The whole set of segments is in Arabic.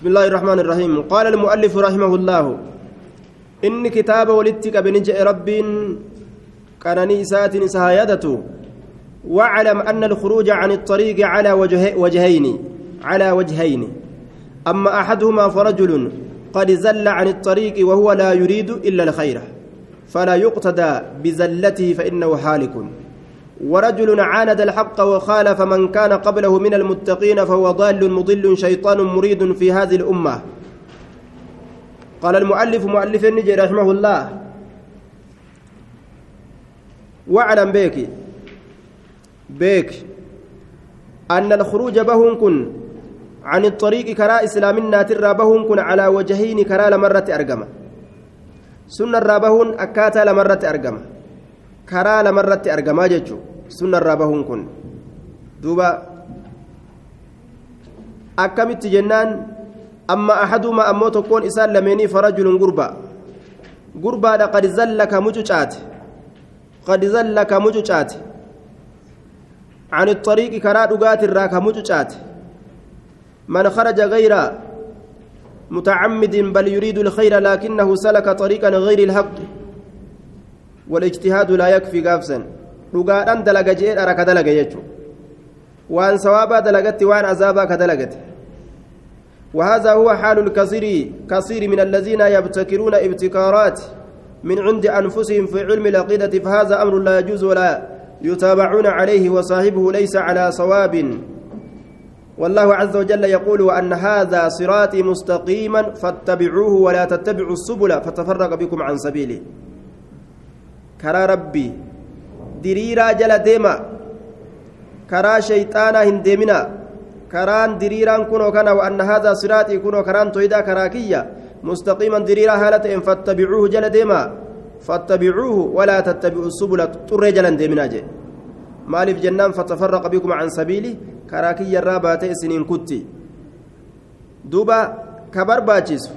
بسم الله الرحمن الرحيم. قال المؤلف رحمه الله إن كتاب ولدتك بنجأ رب كان نيسات سهايدته واعلم أن الخروج عن الطريق على وجه وجهين على وجهين. أما أحدهما فرجل قد زل عن الطريق وهو لا يريد إلا الخير فلا يقتدى بزلته فإنه حالك. ورجل عاند الحق وخالف من كان قبله من المتقين فهو ضال مضل شيطان مريد في هذه الأمة. قال المؤلف مؤلف النجي رحمه الله. واعلم بك بك أن الخروج بهم كن عن الطريق كرا إسلامنا ترى بهم كن على وجهين كرا لمرة أرقمة سنة رابهن أكاتا لمرة أرقمة كرا لمرة أرقمة جتشو سنة رابهن كن دوبا أكمت جنان أما أحدهما أمو تكون إسان لميني فرجل قربا قربا قد زلك مجوشات قد زلك مجوشات عن الطريق كرا دغات الراك مجوشات من خرج غير متعمد بل يريد الخير لكنه سلك طريقا غير الحق والاجتهاد لا يكفي قافسا دغادان دلغ جيد ارك دلغ يجو وأن ثوابا دلغت وأن عذابا كدلغت وهذا هو حال الكثير كثير من الذين يبتكرون ابتكارات من عند أنفسهم في علم العقيدة فهذا أمر لا يجوز ولا يتابعون عليه وصاحبه ليس على صواب والله عز وجل يقول وأن هذا صراطي مستقيما فاتبعوه ولا تتبعوا السبل فتفرق بكم عن سبيله كرا ربي دريرا جل ديما كرا شيطانا هندمنا كران دريران كنو كان وأن هذا صراطي كنو كران تويدا كراكية مستقيما دريرا هالة فاتبعوه جل ديما فاتبعوه ولا تتبعوا السبل تر جل ديمنا جي maaliif jennaan fatafarraqa bikum can sabiili? Karaa kiyyarraa baate isiniin kutti. Duuba ka barbaachisu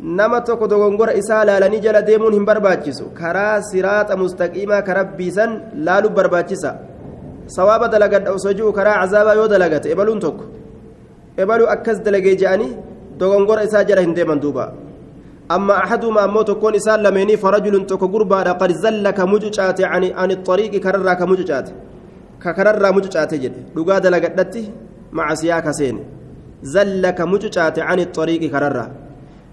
nama tokko dogongora isaa laalanii jala deemuun hin barbaachisu karaa siraaxa mustaqiimaa ka rabbiisan laaluu barbaachisa sawaaba dalagadha osoo jiru karaa cazaabaa yoo dalagate ebaluun tokko ebaluu akkas dalagee je'anii dogongora isaa jala hin deeman duuba أما أحدهما أمو تكون إسان لميني فرجل تكو قربا قد زل كمججات عن عن الطريق كرر كمججات ككرر مججات جد لقا دلقتي مع سياك سين زل كمججات عن الطريق كرر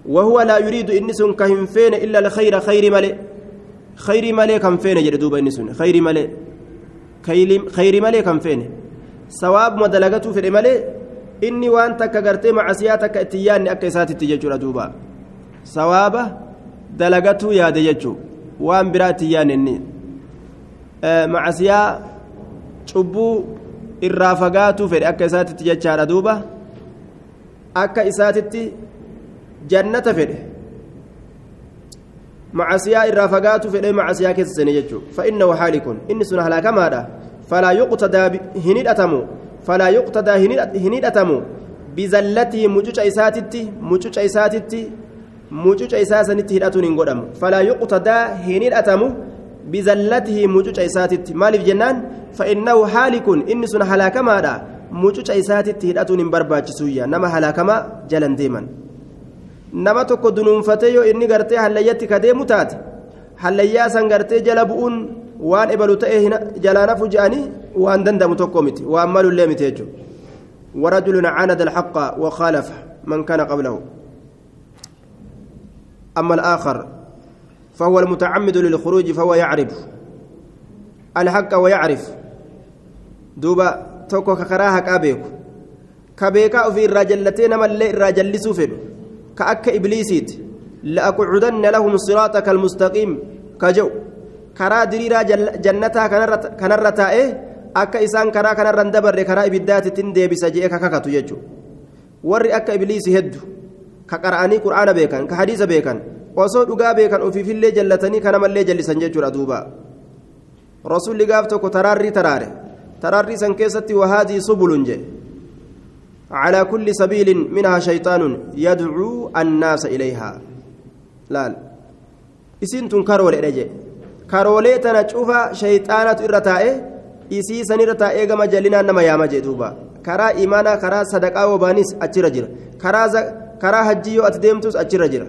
وهو لا يريد إنس كهم فين إلا الخير خير ملئ. خير ملئ كم فين جد دوبا إنس خير ملئ. خير ملئ كم فين؟ سواب ما دلقته في الملئ. إني وأنت كقرتي مع سياتك اتياني أكيسات تججر دوبا. sawaaba dalagatuu yaade jechuun waan biraatti yaanenni macasiyaa cubbuu irraa fagaatuu fedhe akka isaatitti jechaadha duuba jannata fedhe macasiyaa irraa fagaatuu fedhe macasiyaa keessa seene jechuudha fa'inna waxaali kun inni sun halaakamaadha falaa yuqtadaa hin hidhatamu falaa yuqtadaa hin hidhatamu bizallatii mucuca isaatitti mucuca isaatitti mucuca isaa sanitti hidhatuun hin godhamu falaa yuqtadaa hin hidhatamu bizallatihi mucuca isaatitti maaliif jennaan fa'innahu haalikun inni sun halaakamaadha mucuca isaatitti hidhatuun hin barbaachisuyya nama halaakamaa jalan deeman nama tokko dunuunfatee yoo inni gartee hallayyatti ka deemu taate hallayyaa san gartee jala bu'uun waan ebalu ta'e jalaa nafu je'anii waan dandamu tokko miti waan malullee miti jechuudha ورجل عاند الحق وخالف من كان قبله أما الآخر فهو المتعمد للخروج فهو يعرف الحق ويعرف دوبا توكو ككراها كابيك كبيكا في الرجلتين ما اللي الرجل سفن كأك إبليسيت لأقعدن لهم صراطك المستقيم كجو كرا دريرا جنتها كنرتا إيه akka isaan karaa kanarran dabarre karaa ibiddaatittiin deebisa jee ka kakatu jechuudha warri akka ibliisii heddu ka qara'anii qur'aana beekan ka hadiisa beekan osoo dhugaa beekan ofiifillee jallatanii kanamallee jallisan jechuudha duuba rasuulli gaaf tokko taraarrii taraare taraarrii san keessatti wahaadii subulun jee على كل سبيل منها شيطان يدعو الناس إليها isiin tun karoolee je karoolee tana cufa shayxaanatu irra taa'e isii sanirra taa'ee gama jallinaan nama yaama jee duuba karaa imaanaa karaa sadaqaa wobaanis achirra jira karaa hajjii yoo ati deemtus achirra jira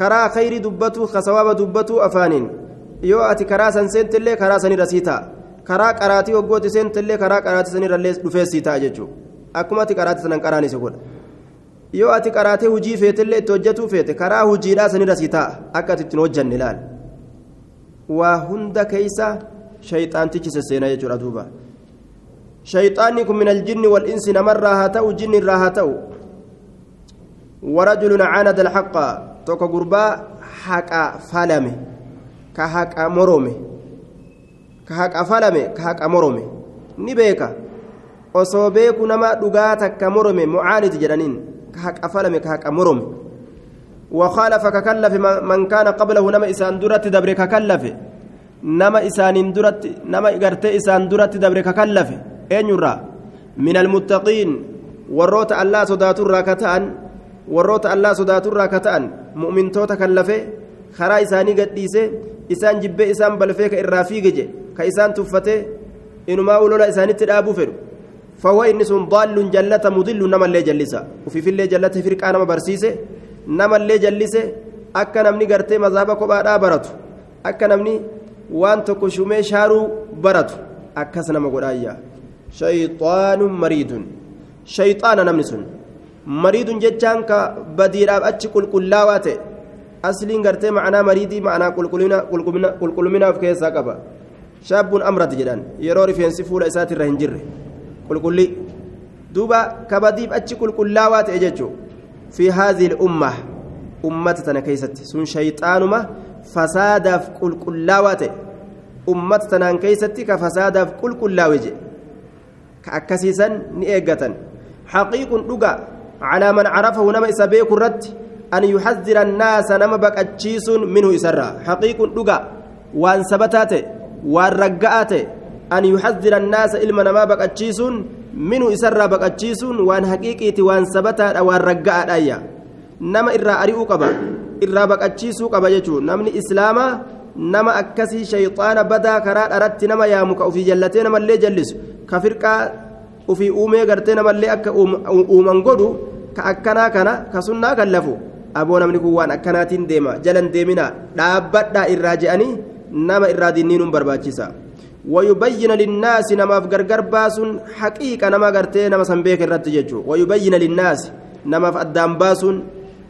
karaa khayrii dubbatu kasawaaba dubbatu afaaniin yoo ati karaa san seentillee karaa sanirra sii ta'a karaa qaraatii waggooti seentillee karaa qaraatii sanirrallee dhufee sii ta'a jechuudha akkuma ati qaraatii sanan qaraan isa godha yoo ati qaraatee hujii feetillee itti hojjetuu feete karaa hujiidhaa sanirra sii ta'a akka ati ittiin hojjanne ilaal waa hunda keeysa shayxaantichi sesseenaa jechuudha duuba shayxaanni kun min aljinni wal'insi namarraa haa ta'u jinni irraa haa ta'u توكو غربا حقا فالمه كحقا مرومه كحقا فالمه كحقا مرومه نبيكا osoo beeku nama dhugaa takka morome mucaanid jedhaniin ka haqa falame ka haqa morome وخالف ككلف من كان قبله نما إسان درت دبر ككلف نما إسان درت نما إغرت إسان درت دبر ككلف أين يرى من المتقين وروت الله صدات الراكتان sodaaturraa ka ta'an mu'mintoota kallafe karaa isaanii gadhiise isaan jibbee isaan balfee ka irraa fiige je ka isaan tuffate inumaa ulola isaanitti dhaabuu fedhu فهو إن سن ضال جلة مضل نما اللي جلسة وفي في اللي جلته فرقة نما برسيسه نما اللي جلسه أكا نمني قرتي مذهبك وبعدا برتو أكا نمني وان تكشمي شارو برتو أكا سنما قرآيا شيطان مريد شيطان نمني سن mariidun jechaan ka badiidhaaf achi qulqullaawaa ta'e asliin gartee ma'anaa mariidii ma'anaa qulqulluminaaf keessaa qaba shaabbuun amrat jedhan yeroo rifeensi fuula isaatirra hin jirre qulqulli duuba ka badiif achi qulqullaawaa ta'e jechuun fi haazil umma ummata tana keessatti sun shayxaanuma fasaadaaf qulqullaawaa ta'e ummata tanaan keessatti ka fasaadaaf qulqullaawe je ka akkasiisan ni eeggatan haqiiqun dhugaa على من عرفه نما إسابيك الرد أن يحذر الناس نما بكتشيس منه إسرا حقيق دقا وأن ثبتات وأن رقعات أن an yuxadira annaasa ilma namaa baqachiisuun minuu isarraa baqachiisuun waan haqiiqiiti waan sabataadha waan ragga'aadhaayya nama irraa ari'uu qaba irraa baqachiisuu qaba jechuun namni islaamaa nama akkasii shayxaana badaa karaa dharatti nama yaamu ka ofii jallatee namallee jallisu ka firqaa ofii uumee gartee namallee akka uuman godhu ka akkanaa kana ka sunnaa kan lafu aboo namni kun waan akkanaatiin deema jalan deeminaa dhaabbadhaa irraa je'anii nama. Namaaf gargar baasuun haqiiqa nama gartee nama san beeka irratti jechuudha wayubayyina linnaasi namaaf addaan baasuun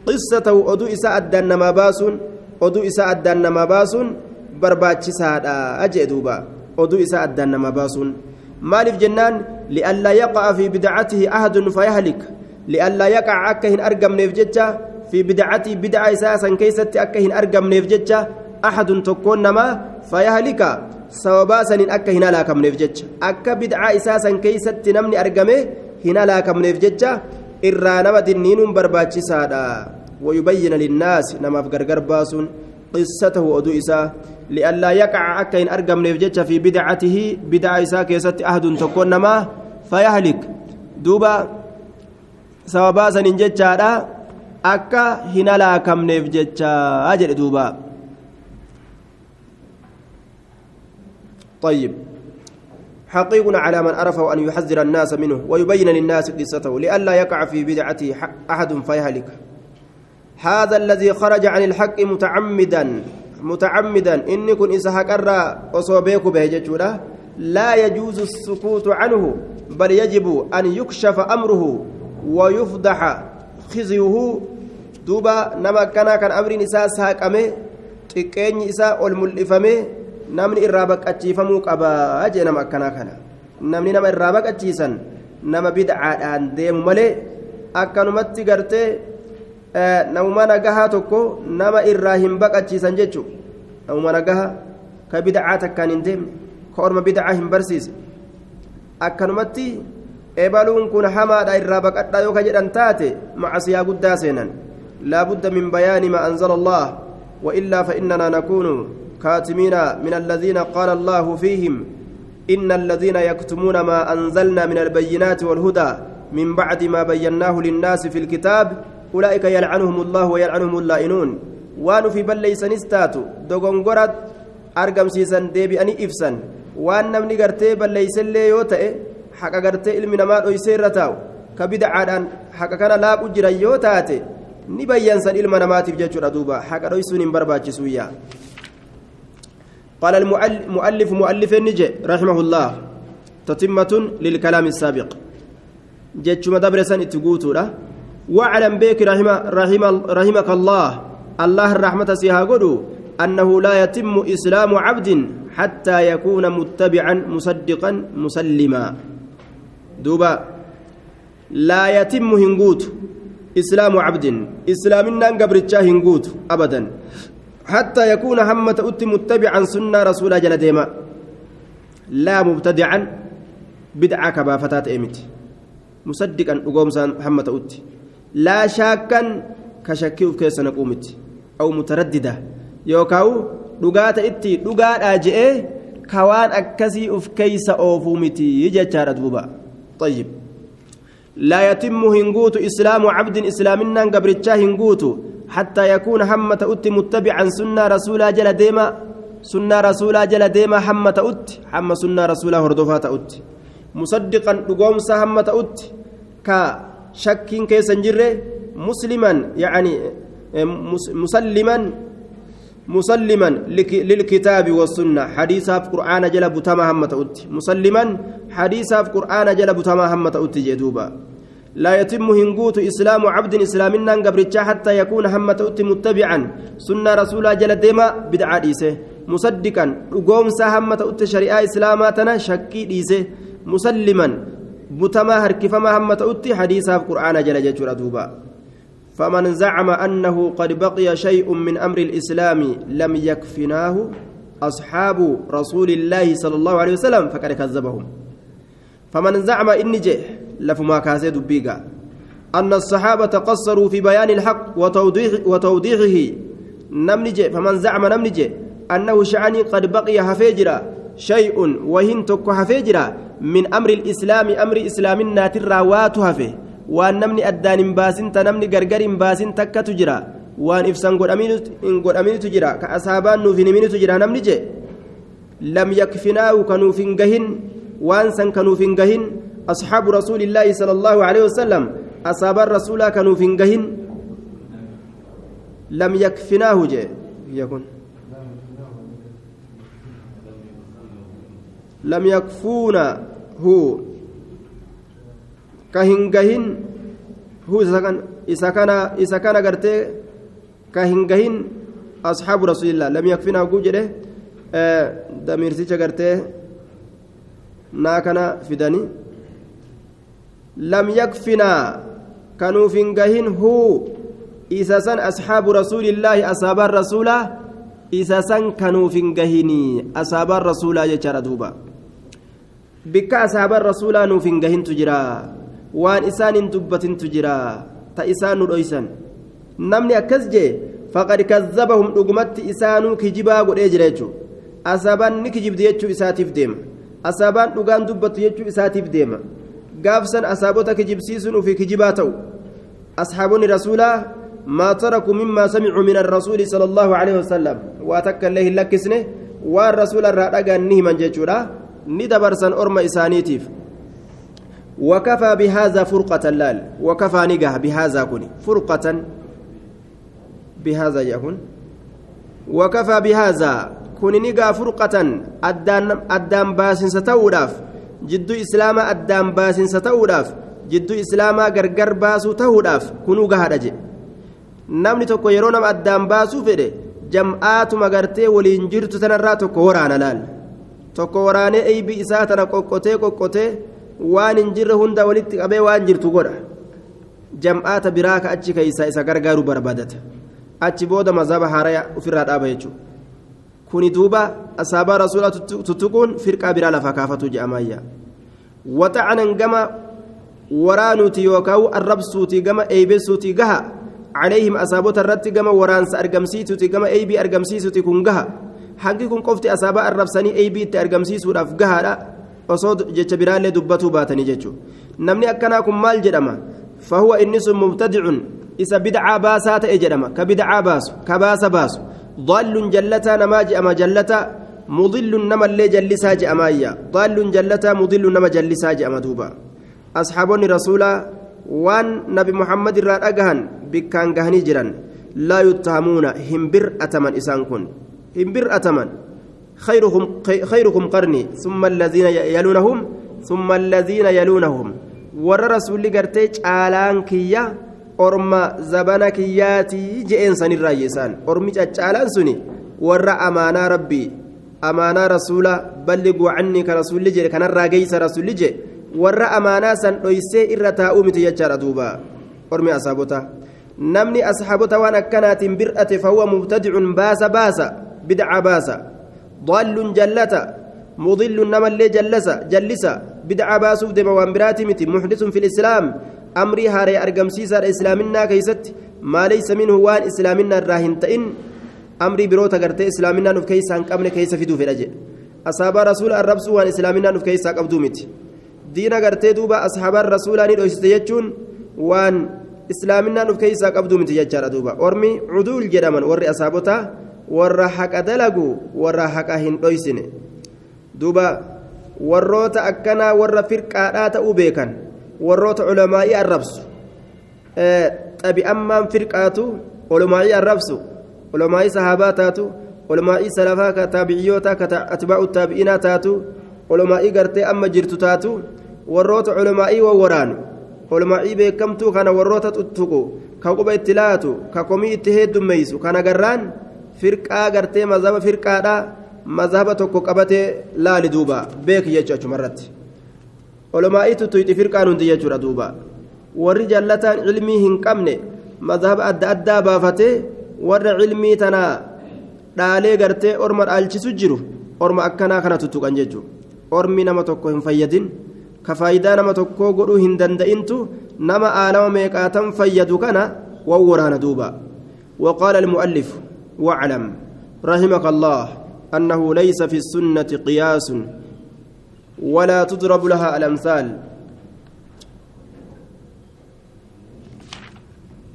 qissa ta'u oduu isaa addaan namaa baasuun oduu isaa addaan namaa baasuun barbaachisaadha jee duuba oduu isaa addaan namaa baasuun maaliif jennaan li'allaa yaqa'a fi bidacatihi ahadun fayahlik li'allaa yaqaca akka hin argamneef jecha fi bidacatii bidaca isaa san keeysatti akka hin argamneef jecha tokkoon namaa sababaa saniin akka hin halaakamneef jecha akka bidca isaa san keeysatti namni argame hin halaakamneef jecha irraa nama dinniinuun barbaachisaadha للناس نما في غرغر باسون قصته ودو إسا لئلا يقع أكين أرقم نفجتش في بدعته بدع إسا كيست أهد تكون نما فيهلك دوبا سوابا سنين جتشارا أكا هنا لا كم نفجتش أجل طيب. حقيق على من عرفه أن يحذر الناس منه ويبين للناس قصته لئلا يقع في بدعته أحد فيهلك. هذا الذي خرج عن الحق متعمدا متعمدا. إن كن إسحاق الرا أصوبيك بهجتشورا لا يجوز السكوت عنه بل يجب أن يكشف أمره ويفضح خزيه. دوبا نما كان كان أمر نساء ساقمه تكين إساء الملفمه namni irraa baqqachiifamuu qaba jee nama akkanaa kana namni nama irraa baqqachiisan nama bid'aadhaan deemu malee akkanumatti gartee namuma nagahaa tokko nama irraa hin baqachiisan jechuudha namuma nagahaa ka bid'aa takkaan hin deemne ka orma bid'aa hin barsiise akkanumatti ebaluun kun hamaadha irraa baqadhaa yoo ka jedhan taate macasiyaa guddaa seenan laabudda min bayaani ma anzala allah وإلا فإننا نكون كاتمين من الذين قال الله فيهم إن الذين يكتمون ما أنزلنا من البينات والهدى من بعد ما بيناه للناس في الكتاب أولئك يلعنهم الله ويلعنهم اللائنون. وان في بل ليس نستاتو. دوغونغورات أرقم سيسن ديبي أني إفسن. وان نمني قرتي بل ليس اللي يوتئ. حقا قرتي علم نما أيسير رتاو كبدعان حقا كان لا أجرى يوتاتي. ni bayyansan ilma namaatiif jechuudha duuba haqa dhoysuun hin barbaachisuyyaa قال المؤلف مؤلف النجي رحمه الله تتمة للكلام السابق. جتش مدبرسا اتقوتو واعلم بك رحم رحم رحمك الله. الله الرحمة سيها قدو. أنه لا يتم إسلام عبد حتى يكون متبعا مصدقا مسلما. دوبا. لا يتم هنقوت إسلام عبد. إسلامنا قبرتشا هنقوت أبدا. حتى يكون همة أت متبعا سنة رسول جل ديما. لا مبتدعا بدعة كبافتات إيمت. مصدقا أقوم همة أت. لا شاكا كشكي كيس نقومت أو مترددة. يوكاو itti dhugaadhaa je'ee kawaan akkasii uf keeysa oofuu miti jechaadha duuba طيب. لا يتم هنغوت إسلام عبد إسلامنا قبرتشا هنغوت. حتى يكون همة أت متبعا سنة رسولا جل ديما سنة رسولا جل ديما حمة أت حم سنة رسولا هردوفات أت مصدقا لقوم همة أت كشك كيسا مسلما يعني مسلما مسلما للكتاب والسنة. حديثا في قرآن جل بتما هم تؤتي مسلما حديثا في قرآن جل بتما هم تؤتي جدوبا لا يتم هنقوت إسلام عبد إسلامنا قبرتشا حتى يكون هم تؤتي متبعا. سنة رسول جل ديما بدعا ديسه. مصدقا. قوم سهم تؤتي شريعة إسلاماتنا شكي ديسه. مسلما. بتما هركفما هم تؤتي حديثا في قرآن جل جل فمن زعم أنه قد بقي شيء من أمر الإسلام لم يكفناه أصحاب رسول الله صلى الله عليه وسلم فقد كذبهم. فمن زعم إن جه لفما كاسد بيغا أن الصحابة قصروا في بيان الحق وتوضيح وتوضيحه. نمنجه فمن زعم نمنجه أنه شعني قد بقي هفجرا شيء وهن تك هفجرا من أمر الإسلام أمر إسلام ناتر وات هفه. waan namni addaan hin baasin ta namni gargar hin baasin takkatu jira waan ibsan hin godhaminitu jira ka asaabaan nuuf hin himinitu jira namni je lam yakfinaahu kanuuf hin gahin waan san kanuuf hin gahin asxaabu rasuulillaahi sala allaahu aleyhi wasalam asaabaan rasuulaa kanuuf hin gahin lam yakfinaahu je yakun lam yakfuunahu ka hin gahin isa kana isa kana gartee ka hin gahin asxaabu rasuulillah lam yakfina hoguu jedhe damiirsicha gartee naa kana fidani lam yakfina kanuuf hin gahin huu isa san asxaabu rasuulillaahi asaabaan rasuulaa isa san kanuuf hin gahinii asaabaan rasuulaa jechaadha duuba bikka asaabaan rasuulaa nuuf hin gahintu jiraa waan isaan hin dubbatintu jira ta isaan nu dhoysan namni gaafsan asaabota kijibsiisuun ofii kijibaa ta'u asxaabonni rasuulaa maa tarakuu mimmaa samicuu min arrasuuli sala allahu aleyhi wasalam waa takka illee hin lakkisne waan rasuula irraa dhagaan ni himan jechuudha ni dabarsan orma isaaniitiif وكفى بهذا فرقة لال وكفى نجاه بهذا كوني فرقة بهذا يكون وكفى بهذا كوني نجاه فرقة أدان أدان باسن ستوراف jidduu islaamaa addaan baasinsa ta'uudhaaf jidduu islaamaa gargar baasuu ta'uudhaaf kunuu gahaadha jedhe. Namni tokko yeroo nama addaan baasuu fedhe jam'aatu magartee waliin jirtu tanarraa tokko waraana laal tokko waraanee eybii isaa tana qoqqotee qoqqotee waan hin jirre hunda walitti qabee waan jirtu godha. Jam'aata biraa ka achi keeysaa isa gargaaru barbaadata. Achi booda mazaba haraya ofirraa dhaaba jechuudha. Kuni duuba asaabaa rasuulaa tuttuquun firqaa biraa lafa kaafatu je'amayya waxacanan gama waraanuuti yookaan arrabsuuti gama eeybessuuti gaha أصابوت الرت جما ورانس أرجمسيتو جما أي بي أرجمسيتو تكون جها hangi kun qofti asaabaa arrabsanii aybiitti argamsiisuudhaaf gahaadha osoo jecha biraallee dubbatuu baatanii jechuudha namni akkanaa kun maal jedhama fahuwa inni sun mubtadicun isa bidcaa baasaa ta'e jedhama ka bidcaa baasu ka baasa baasu dallun jallataa namaa je'ama jallata mudillun namallee jallisaa je'amaayya dallun jallataa mudillun nama jallisaa je'ama duuba asxaabonni rasuulaa waan nabi muhammad irraa dhagahan bikkaan gahanii jiran laa yuttahamuuna hin bir'ataman isaan kun hin bir'ataman خيرهم خيركم قرني ثم الذين يلونهم ثم الذين يلونهم ور رسول قرتي caalaan kiyya orma zabana kiyyaatii je'een san irraa yeesaan ormi caccaalaan suni warra amaanaa rabbii amaanaa rasuula balliguu cannii ka rasuulli jedhe kanarraa geeysa rasuulli jedhe warra amaanaa san dhoysee irra taa'uu miti jechaadha duuba ormi asaabota namni asxaabota waan akkanaatiin bir'ate fahuwa mubtadicun baasa baasa bidca baasa ضال جلتا مضل نما اللي جلسا جلسا بدعة باسوف دم وان براتي متي محدث في أمري هاري أرقم سيسار إسلامنا كيست ما ليس منه وان إسلامنا الراهن تئن أمري بروتا قرتي إسلامنا نف كيسا قبل كيس فيدو في الأجل أصحاب رسول الربس وان إسلامنا نف كيسا قبدو متي دينا قرتي دوبا أصحاب الرسول أني دوشتيجون وان إسلامنا نف كيسا قبدو متي يجار دوبا. ورمي عدول جرمان وري أصحابتا warra haqa dalagu warra haqa hin dhoysine duuba warroota akkanaa warra firqaadhaa ta'uu beekan warroota culamaa'ii arrabsu. Xabi'ammaan firqaatu ulumaa'ii arrabsu. Ulumaa'ii sahaabaa taatu ulumaa'ii salafaa ka taabiciyyoota ka atbaa'u taabi'inaa taatu ulumaa'ii gartee amma jirtu taatu warroota ulumaa'ii wawwaraanu ulumaa'ii beekamtuu kana warroota tuttuqu ka quba itti laatu ka komii itti heddummeeysu kana garraan firqaa gartee mazhaba firqaadha mazhaba tokko qabatee laali duuba. Beeki jechuudha achumarratti olumaa'ii tuttuyti firqaan hundi jechuudha duuba warri jallataan cilmii hin qabne mazhaba adda addaa baafatee warra cilmii tanaa dhaalee gartee orma dhaalchisu jiru orma akkanaa kana tuttuqan jechuudha ormi nama tokko hin fayyadin ka faayidaa nama tokkoo godhuu hin danda'intu nama aalama meeqaatan fayyadu kana wawwaraana duuba وقال المؤلف واعلم رحمك الله أنه ليس في السنة قياس ولا تضرب لها الأمثال.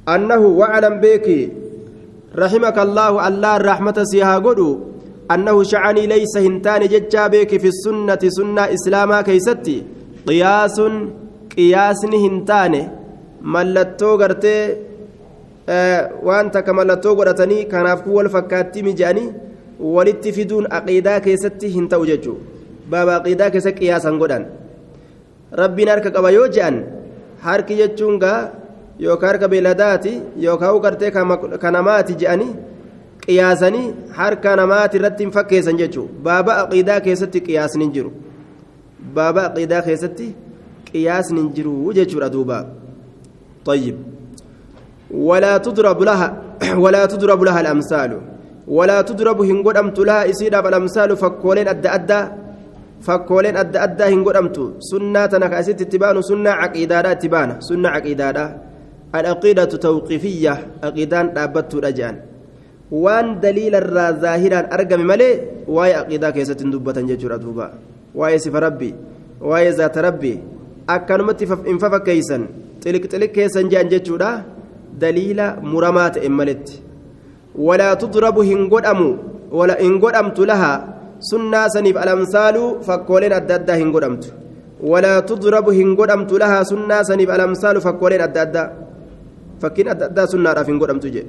أنه واعلم بك رحمك الله الله الرحمة سيها قدو. أنه شعني ليس هنتان ججا بك في السنة سنة إسلاما كيستي. قياس قياس هنتان ملتو قرتي godhatanii kanaaf kun wal fakkaatti mijaanii walitti fiduun aqiidaa keessatti hin ta'u jechuudha baaba aqiidaa keessa qiyaasan godhan rabbiin harka qaba yoo je'an harki jechuun gaa yookaan harka beeladaati yookaan gartee kan namaati je'anii qiyaasanii harka namaati irratti hin fakkeessan jechuudha baaba aqiidaa keessatti qiyaasni hin jiru baaba aqiidaa keessatti qiyaasni hin jiru jechuudha duuba طيب ولا تضرب لها ولا تضرب لها الأمثال ولا تضرب هنقول أمت لها إسيرا الأمثال فكولين أدى أدى فكولين أدى أدى هنقول أمت سنة تنكاسيت اتبان سنة عقيدة اتبان سنة عقيدة العقيدة توقيفية عقيدان أبت رجعان وان دليل الرا ظاهرا أرقم ملي واي عقيدة كيسة دبة ججر أدوبا واي سف ربي واي ذات ربي أكنمت إنفف كيسا تلك تلك كيسا جان ججورا دليل مرمات إملت ولا تضرب هنقدم ولا إن قدمت لها سنة سنف الأمثال فكولين أددا هنقدمت ولا تضرب هنقدمت لها سنة سنف الأمثال فكولين أددا فكين أددا سنة رافين قدمت جي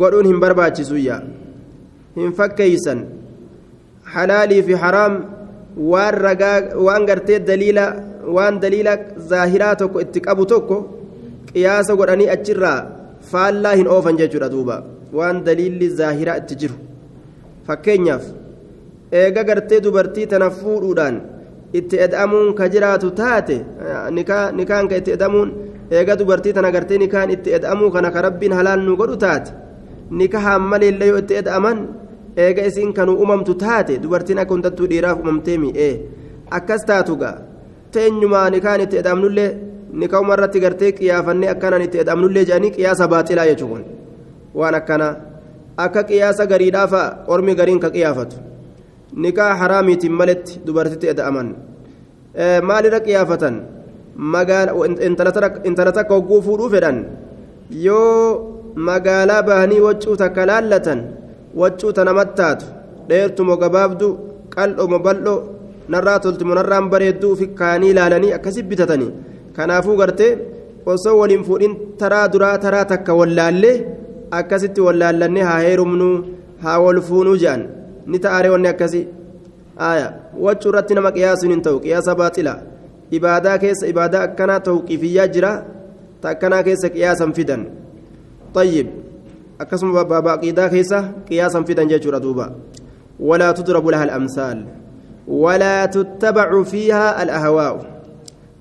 قدون هم برباتي سويا هم فكيسا حلالي في حرام waan ragaa waan gartee daliila waan daliila zaahiraa tokko itti qabu tokko qiyaasa godhanii achirraa faallaa hin oofan jechuudha duuba waan daliilli zaahiraa itti jiru fakkeenyaaf eega gartee dubartii tana fuudhuudhaan itti ed'amuun ka jiraatu taate nikaan ka itti ed'amuun eega dubartii tana gartee nikaan itti ed'amuu kana ka rabbiin halaal nu godhu taate nikahaan maleellee yoo itti ed'aman eega isiin kanuu uumamtu taate dubartiin akka hundattuu dhiiraaf uumamtee mi'ee akkas taatu gaa teenyumaa nikaan itti ed'amnullee nika'uma irratti gartee qiyaafannee akkanaan itti ed'amnullee jedhanii qiyaasa baaxilaa jechuun. Waan akkana akka qiyaasa gariidhaafa ormi gariin ka qiyaafatu nikaa haraamiitiin maletti dubartitti ed'aman maalirra qiyaafatan? Intala takka hogguu fuudhuu fedhan? Yoo magaalaa bahanii waccuu takka laallatan waccuu ta namatti taatu dheertumo gabaabdu qal'omo bal'oo narraa toltimo narraan bareedduu fi kaanii ilaalanii akkasi bitatanii? Kanaafuu gartee osoo waliin fuudhin taraa duraa taraa takka wallaallee akkasitti wallaallannee haa heerumnu haa wal fuunuu ni ta'aare wanni akkasii aya wachuu irratti nama qiyaasuun hin ta'u qiyaasa baaxila ibaadaa keessa ibaadaa akkanaa tawqiifiyyaa jira ta akkanaa keessa qiyaasan fidan طيب akkasuma baaba aqiidaa keessa qiyaasan fidan jechuudha duuba walaa tudrabu laha alamsaal walaa tuttabacu fiiha alahwaa'u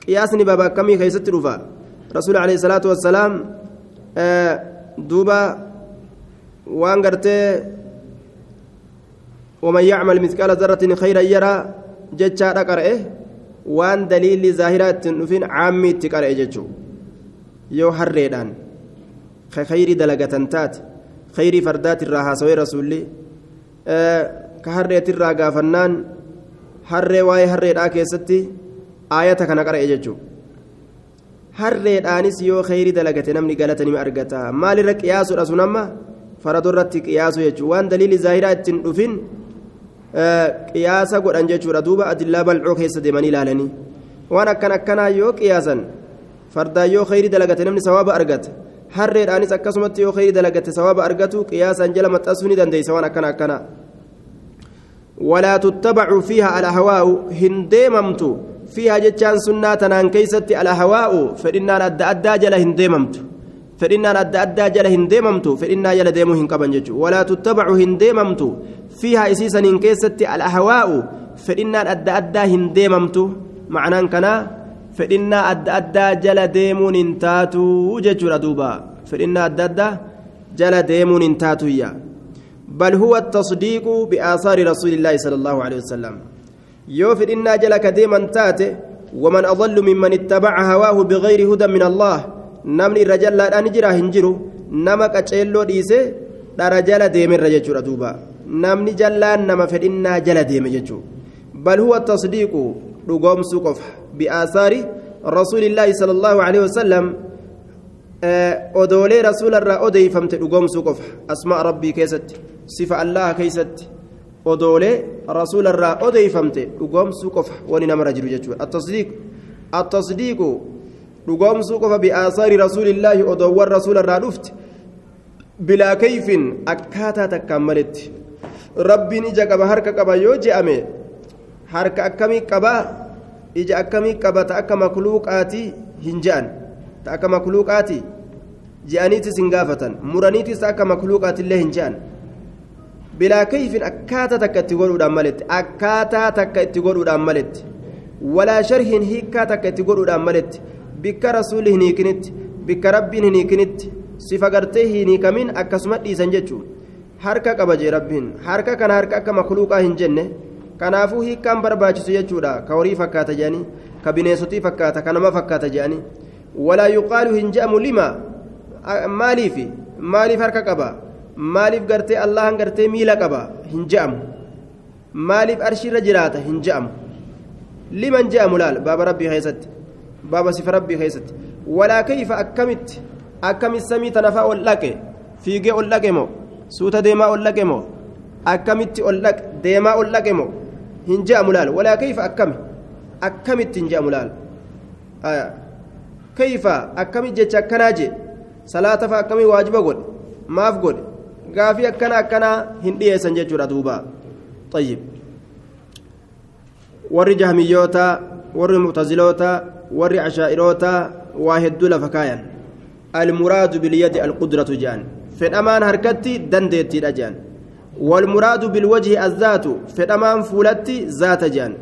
qiyaasni baaba akkamii keessatti dhufa rasuul alayhi salaatu wassalaam duuba waan gartee ومن يعمل مثقال ذرة خيرا يرى جتشا قرأه وان دليل ظاهرات نفين عامي تقرأ جتشو يو حريدان خير دلقة تات خير فردات الراها سوي رسولي أه كهريت الراقا فنان harree waa'ee harreedhaa keessatti aayata kana qara'e jechuun harreedhaanis yoo kheyri dalagate namni galata nima argata maalirra qiyaasuudha sun amma faradorratti qiyaasu jechuun waan daliili zaahiraa ittiin dhufin qiyaasa godhan jechuudha duuba adillaa bal'oo keessa deemanii ilaalanii waan akkan akkanaa yoo qiyaasan fardaan yoo kheyri dalagate namni sawaaba argata harreedhaanis akkasumatti yoo kheyri dalagate sawaaba argatu qiyaasan jala maxxansuu ni dandeessa waan akkana akkanaa. ولا تتبع فيها الأهواء هنديممت فيها جتان سنة تنان كيست فإنا أدى أدى جل أدى أدى جل جل هنكبن جتو ولا تتبع هنديممت فيها إسيسا كيست الأهواء فإنا أدى أدى هنديممت معنى كنا فإنا أدى أدى جل ديمو ننتاتو جتو ردوبا. فإنا أدى أدى جل ديمو ننتاتو يا بل هو التصديق بآثار رسول الله صلى الله عليه وسلم. يوفر إنا جلك ديما تاتي ومن أضل ممن اتبع هواه بغير هدى من الله نمني الرجال لا نجرى هنجرو نمك أتشيلو ديسي درجال ديم الرجال دوبا نمني جلان نما فإنا جل ديم ججو بل هو التصديق رقوم سقف بآثار رسول الله صلى الله عليه وسلم odoolee rasuularraa odeeyfamte dhugoomsuu qofa asmaa rabbii keessatti sifa allaha keessatti odoolee rasuularraa odeeyfamte dhugoomsuu qofa wani namarra jiru jechuudha attasdiiq attasdiiqu dhugoomsuu qofa bi'aasaari rasuulillaahi odoowwan rasuularraa dhufte bilaa kayfin akkaataa takkaan maletti rabbiin ija qaba harka qaba yoo je'ame harka akkamii qabaa ija akkamii qaba ta akka makluuqaatii hin je'an ta akka makluuqaati je'aniitis hin gaafatan muraniitis akka makluuqaatillee hin je'an bilaa kayfin akkaataa takka itti godhuudhaan maletti akkaataa takka itti godhuudhaan maletti walaa sharhiin hiikkaa takka itti godhuudhaan maletti bikka rasuulli hin hiikinitti bikka rabbiin hin hiikinitti sifa gartee hin akkasuma dhiisan jechuun harka qaba jee rabbiin harka kana harka akka makluuqaa hin jenne kanaafuu hiikkaan barbaachisu jechuudha ka horii fakkaata jedhanii ka bineensotii fakkaata ka nama fakkaata jedhanii ولا يقال هنجأم لما ماليف ماليف هركا قبا ماليف قرتي الله قرتي ميلا قبا هنجأم ماليف أرشي رجرات baaba sifa rabbii keessatti. Walaa kayfa akkamitti? Akkamitti samii tanafaa ol dhaqe? Fiigee ol dhaqe moo? Suuta deemaa ol dhaqe moo? Akkamitti ol dhaqe? Deemaa ol dhaqe moo? Hin je'amu laal walaa kayfa akkami? Akkamitti hin je'amu laal kayfa akkamitti jecha akkanaa jee? Salaata fa'a akkamii waajiba godhe? Maaf godhe? Gaafii akkana akkanaa hin dhiyeessan jechuudha duuba. Xayyib warri jahmiyyoota warri mu'tazilootaa warri ashaa'iroota waa hedduu lafa kaayan almuraadu bilyadi alqudratu jedhan fedhamaan harkatti dandeettiidha jedhan والمراد بالوجه الذات فدمان فولتي ذات جان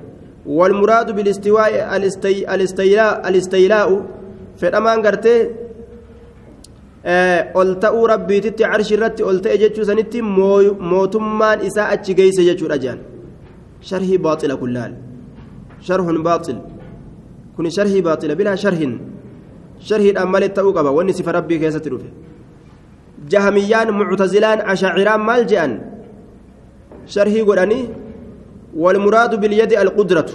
والمراد بالاستواء الاستي الاستيلاء الاستيلاء فدمان غرتي ol ta'uu rabbiititti carshi irratti ol ta'e jechuu sanitti mootummaan isaa achi geeyse jechuudha jaan sharhii baaxila kullaal sharhun baaxil kun sharhii baaxila bilaa sharhin sharhiidhaan malee ta'uu qaba wanni sifa rabbii keessatti dhufe jahamiyyaan muctazilaan ashaaciraan maal je'an sharhii godhanii والمراد باليد القدرة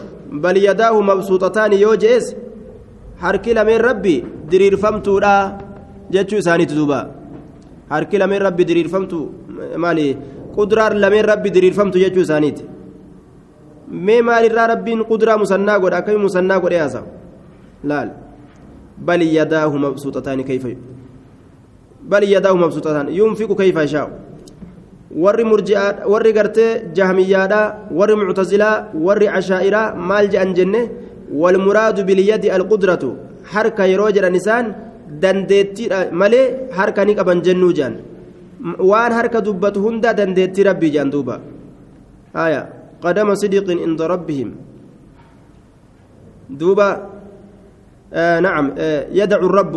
بل يداه مبسوطتان يوجئس حركي لمن ربي درير فمتورا jechuu isaaniitu duuba harki lameen rabbi diriirfamtu maali qudraar lameen rabbi diriirfamtu jechuu isaaniiti rabbiin qudraa musannaa godha akkami musannaa godhe haasa laal بل يداه مبسوطتان كيف بل يداه مبسوطتان ينفق كيف يشاء murji'aa warri gartee jahmiyyaadha warri muctazilaa warri ashaa'iraa maal je'an jenne walmuraadu bilyadi alqudratu harka yeroo jedhan isaan dandeettiidha malee harka ni qaban jennuu jedhan waan harka dubbatu hunda dandeettii rabbii jedhan duuba haya qadama sidiqin inda rabbihim duuba نعم يدعو الرب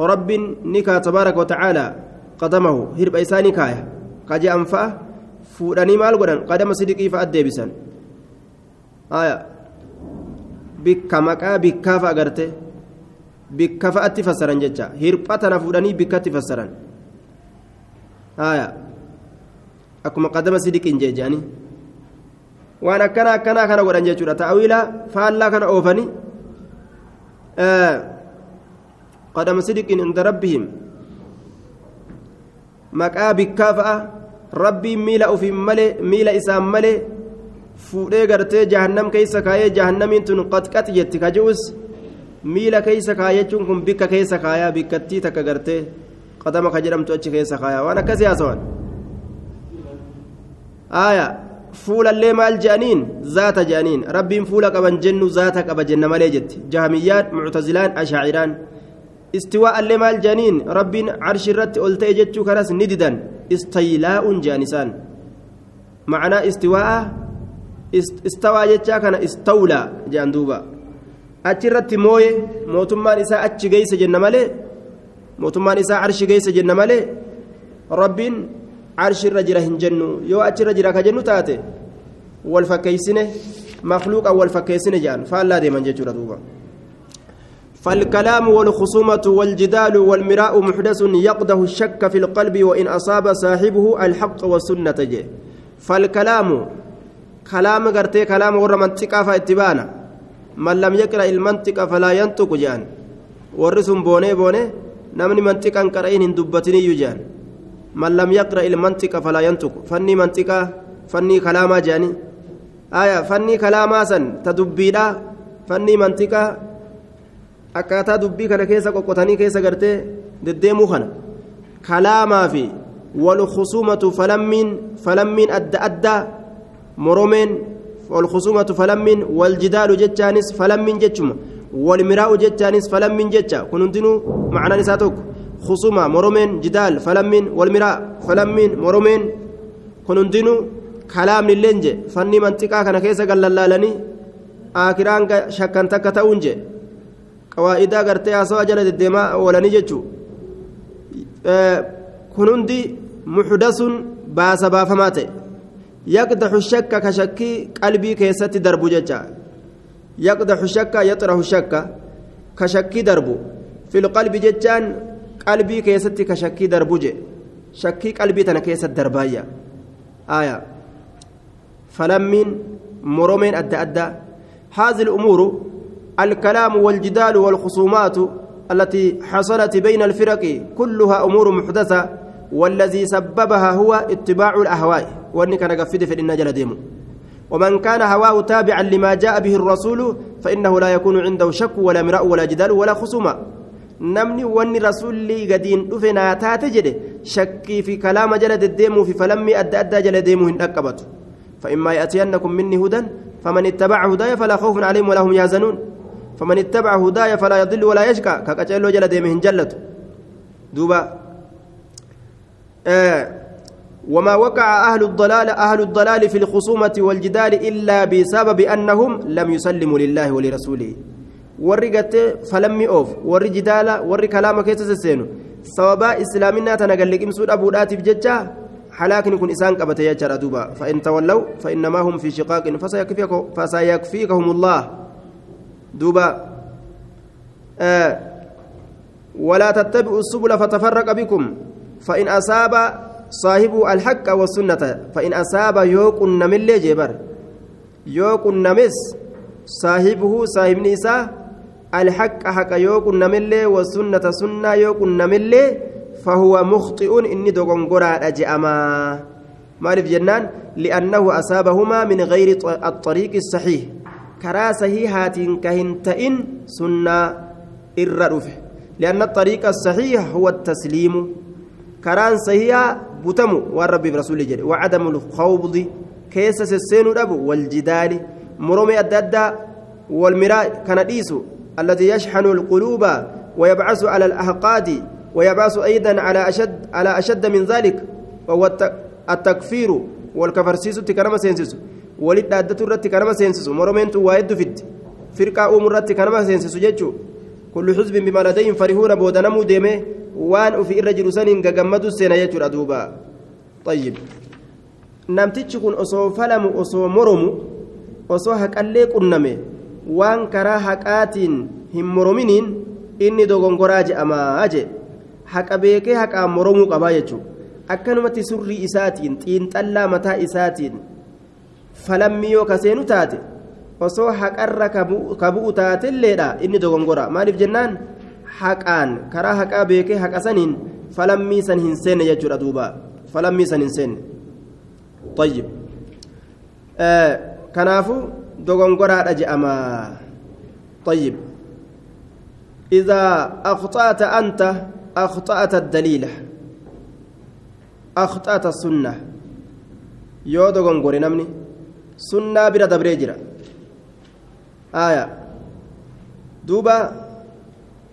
رب نكا تبارك وتعالى قدمه هرب إساني كايا kaje anfa'a fuudhanii maal godhan qadama sidiqii fa'a deebisan bikka maqaa bikkaa fa'a agarte bikka fa'atti fassaran jecha hirpha tana fuudhanii bikkatti fassaran akkuma qadama sidiqiin jeejanii waan akkana akkanaa kana godhan jechuudha. Ta'awiila faallaa kana oofanii qadama sidiqiin inda rabbihim. Maqaa bikkaa fa'a rabbiin miila ofiin malee miila isaan malee fuudhee gartee jahannam keessa kaayee jahannamiin tun qaxqaxi jetti ka ji'us miila keessa kaayachuun kun bikka keessa kaayaa bikkattii takka gartee qadama ka jedhamtu achi keessa kaayaa waan akkasii haasawan aayaa fuulallee maal je'aniin? Zaata je'aniin. Rabbiin fuula qaban jennu zaata qaba jenna malee jetti. Jahamiyyaan muctazilaan ashaaciraan. استواء اللي مال جانين رب عرش الرت ألتي جتشو كرس نددا استيلاء جانسان معنى استواء استوى جتشا كان استولى جان دوبا أتشرت موي موتمان إساء أتش جيس جنة مالي موتمان إساء عرش جيس جنة مالي رب عرش الرجل هنجنو. يو أتش الرجل كجنو تاتي والفكيسنة مخلوق أو والفكيسنة جان. فالله دي من جتشو دوبا. فالكلام والخصومة والجدال والمراء محدث يقده الشك في القلب وإن أصاب صاحبه الحق والسنة جي. فالكلام كلام قرتي كلام ور منطقة فاتبانا من لم يقرأ المنطق فلا ينطق جان. ورسم بوني بوني نمني منطقا قرأين دبتني يجان. من لم يقرأ المنطق فلا ينطق فني منطقة فني كلاما جاني آية فني كلاما سن تدبيلا فني منطقة akkaataa dubbii kana keessa qoqqotanii keessa gartee deddeemuu kana kalaamaa fi walkhusumatu falammiin falammiin adda addaa moromeen walkhusumatu falammiin waljidaalu jechaanis falammiin jechuma walmiraa'u jechaanis falammiin jecha kun hundinuu macnaan isaa tokko khusuma moromeen jidaal falammiin walmiraa falammiin moromeen kun hundinuu kalaamni illeen je fanni manxiqaa kana keessa gallallaalanii aakiraan shakkan takka ta'uun je qawaa'idaa gartee haasawaa jala deddeemaa oolanii jechuu kun hundi muxdasun baasa baafamaa ta'e yaqdaxu shakka ka shakkii qalbii keessatti darbu jecha yaqdaxu shakka yaxraxu shakka ka qalbii keessatti ka shakkii darbu je. Shakkii qalbii tana keessatti darbaayya. Aya falammiin moromeen adda addaa هذه الأمور الكلام والجدال والخصومات التي حصلت بين الفرق كلها أمور محدثة والذي سببها هو اتباع الأهواء وأنك نقفد في النجل ديمو ومن كان هواه تابعا لما جاء به الرسول فإنه لا يكون عنده شك ولا مراء ولا جدال ولا خصومة. نمني واني رسول لي قدين دفنا تاتجد شكي في كلام جلد الديمو في فلمي أدى أدى جلد ديمو هندقبت فإما يأتينكم مني هدى فمن اتبع هداي فلا خوف عليهم ولا هم يحزنون فمن اتبع هداي فلا يضل ولا يشقى كاكاتشيلو جل ديمهن جلت دوبا آه وما وقع أهل الضلال أهل الضلال في الخصومة والجدال إلا بسبب أنهم لم يسلموا لله ولرسوله ورقت فلم يؤف ور جدال ور كلام كيس سينو سوابا إسلامنا تنقلق إمسود أبو راتب ججا حلاكن يكون إسان قبت يجرى دوبا فإن تولوا فإنما هم في شقاق فسيكفيكهم, فسيكفيكهم الله دوبا آه ولا تتبعوا السبل فتفرق بكم فإن أصاب صاحب الحق والسنة فإن أصاب يوكن نمل جبر يوكن نمس صاحبه صاحب نساء الحق حق يوكن نمل والسنة سنة يوكن نمل فهو مخطئ إني دوغنغورا أجأما. مالف جنان؟ لأنه أصابهما من غير الطريق الصحيح. ka hin ta'in sunnaa الرأفه لأن الطريق الصحيح هو التسليم. كران صحيح بتم والرب برسول جل. وعدم الخوض. كيس السين والجدال. مرمي الددا والمراء كنديس الذي يشحن القلوب ويبعث على الأحقاد ويبعث أيضا على أشد على أشد من ذلك وهو التكفير والكفرسيس تكرم سينسس ولد أدت الرت كرم سينسس مرمين وايد فيت فرقة أم الرت كرم سينسس كل حزب بما لديهم فرحون بودنمو ديمه وان في الرجل سنين جمدوا السنة يجر أدوبا طيب. namtichi kun osoo falamu osoo moromu osoo haqallee qunname waan karaa haqaatiin hin morominiin inni dogongoraa je'amaa jee haqa beekee haqaan moromuu qabaa jechuudha akkanumatti surrii isaatiin xiinxallaa mataa isaatiin falammii yoo kaseenu taate osoo haqarra ka bu'u taatelleedha inni dogongora maaliif jennaan haqaan karaa haqaa beekee haqa saniin falammii san hin seenne jechuudha duuba falammii san hin seenne طيب دغنغرا دجاما طيب. إذا أخطأت أنت أخطأت الدليل. أخطأت السنة. يو دغنغوري نمني. سنة بلا دبريجرا آية. دوبا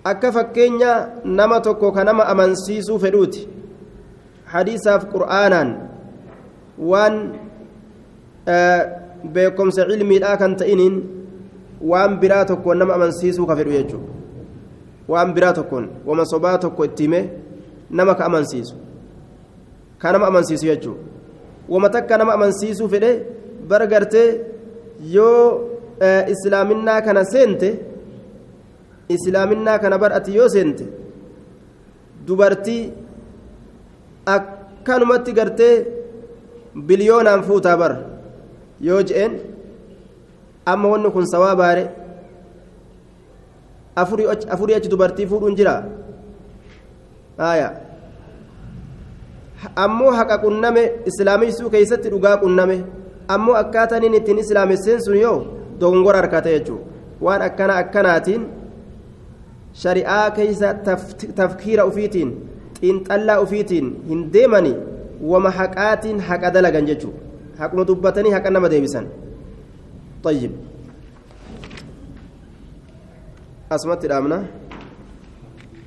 akka fakkeenya nama tokko ka nama amansiisuu fedhuuti hadiisaaf qur'aanaan waan beekumsa cilmiidhaa kan ta'iniin waan biraa tokkoon nama amansiisuu ka fedhu jechuudha waan biraa tokkoon wama sobaa tokko itti hime nama ka amansiisu ka nama amansiisu jechuudha wama takka nama amansiisuu fedhe bara gartee yoo islaaminaa kana seente islaaminaa kana bar ati yoo seente dubartii akkanumatti gartee biliyoonaan fuutaa bar yoo je'een amma wanni kun sawaa baare afurii achi dubartii fuudhuun jira aya ammoo haqa qunname islaamissuu keeysatti dhugaa qunname ammoo akkaataan inni ittiin islaamesseen sun yoo dogongora harkata jechuu waan akkana akkanaatiin shari'aa keeysa tafkiira ufiitiin xiinxallaa ufiitiin hin deemani wama haqaatiin haqa dalagan jechuu haquma dubbatanii haqa nama deebisan طيب أسمت الأمنة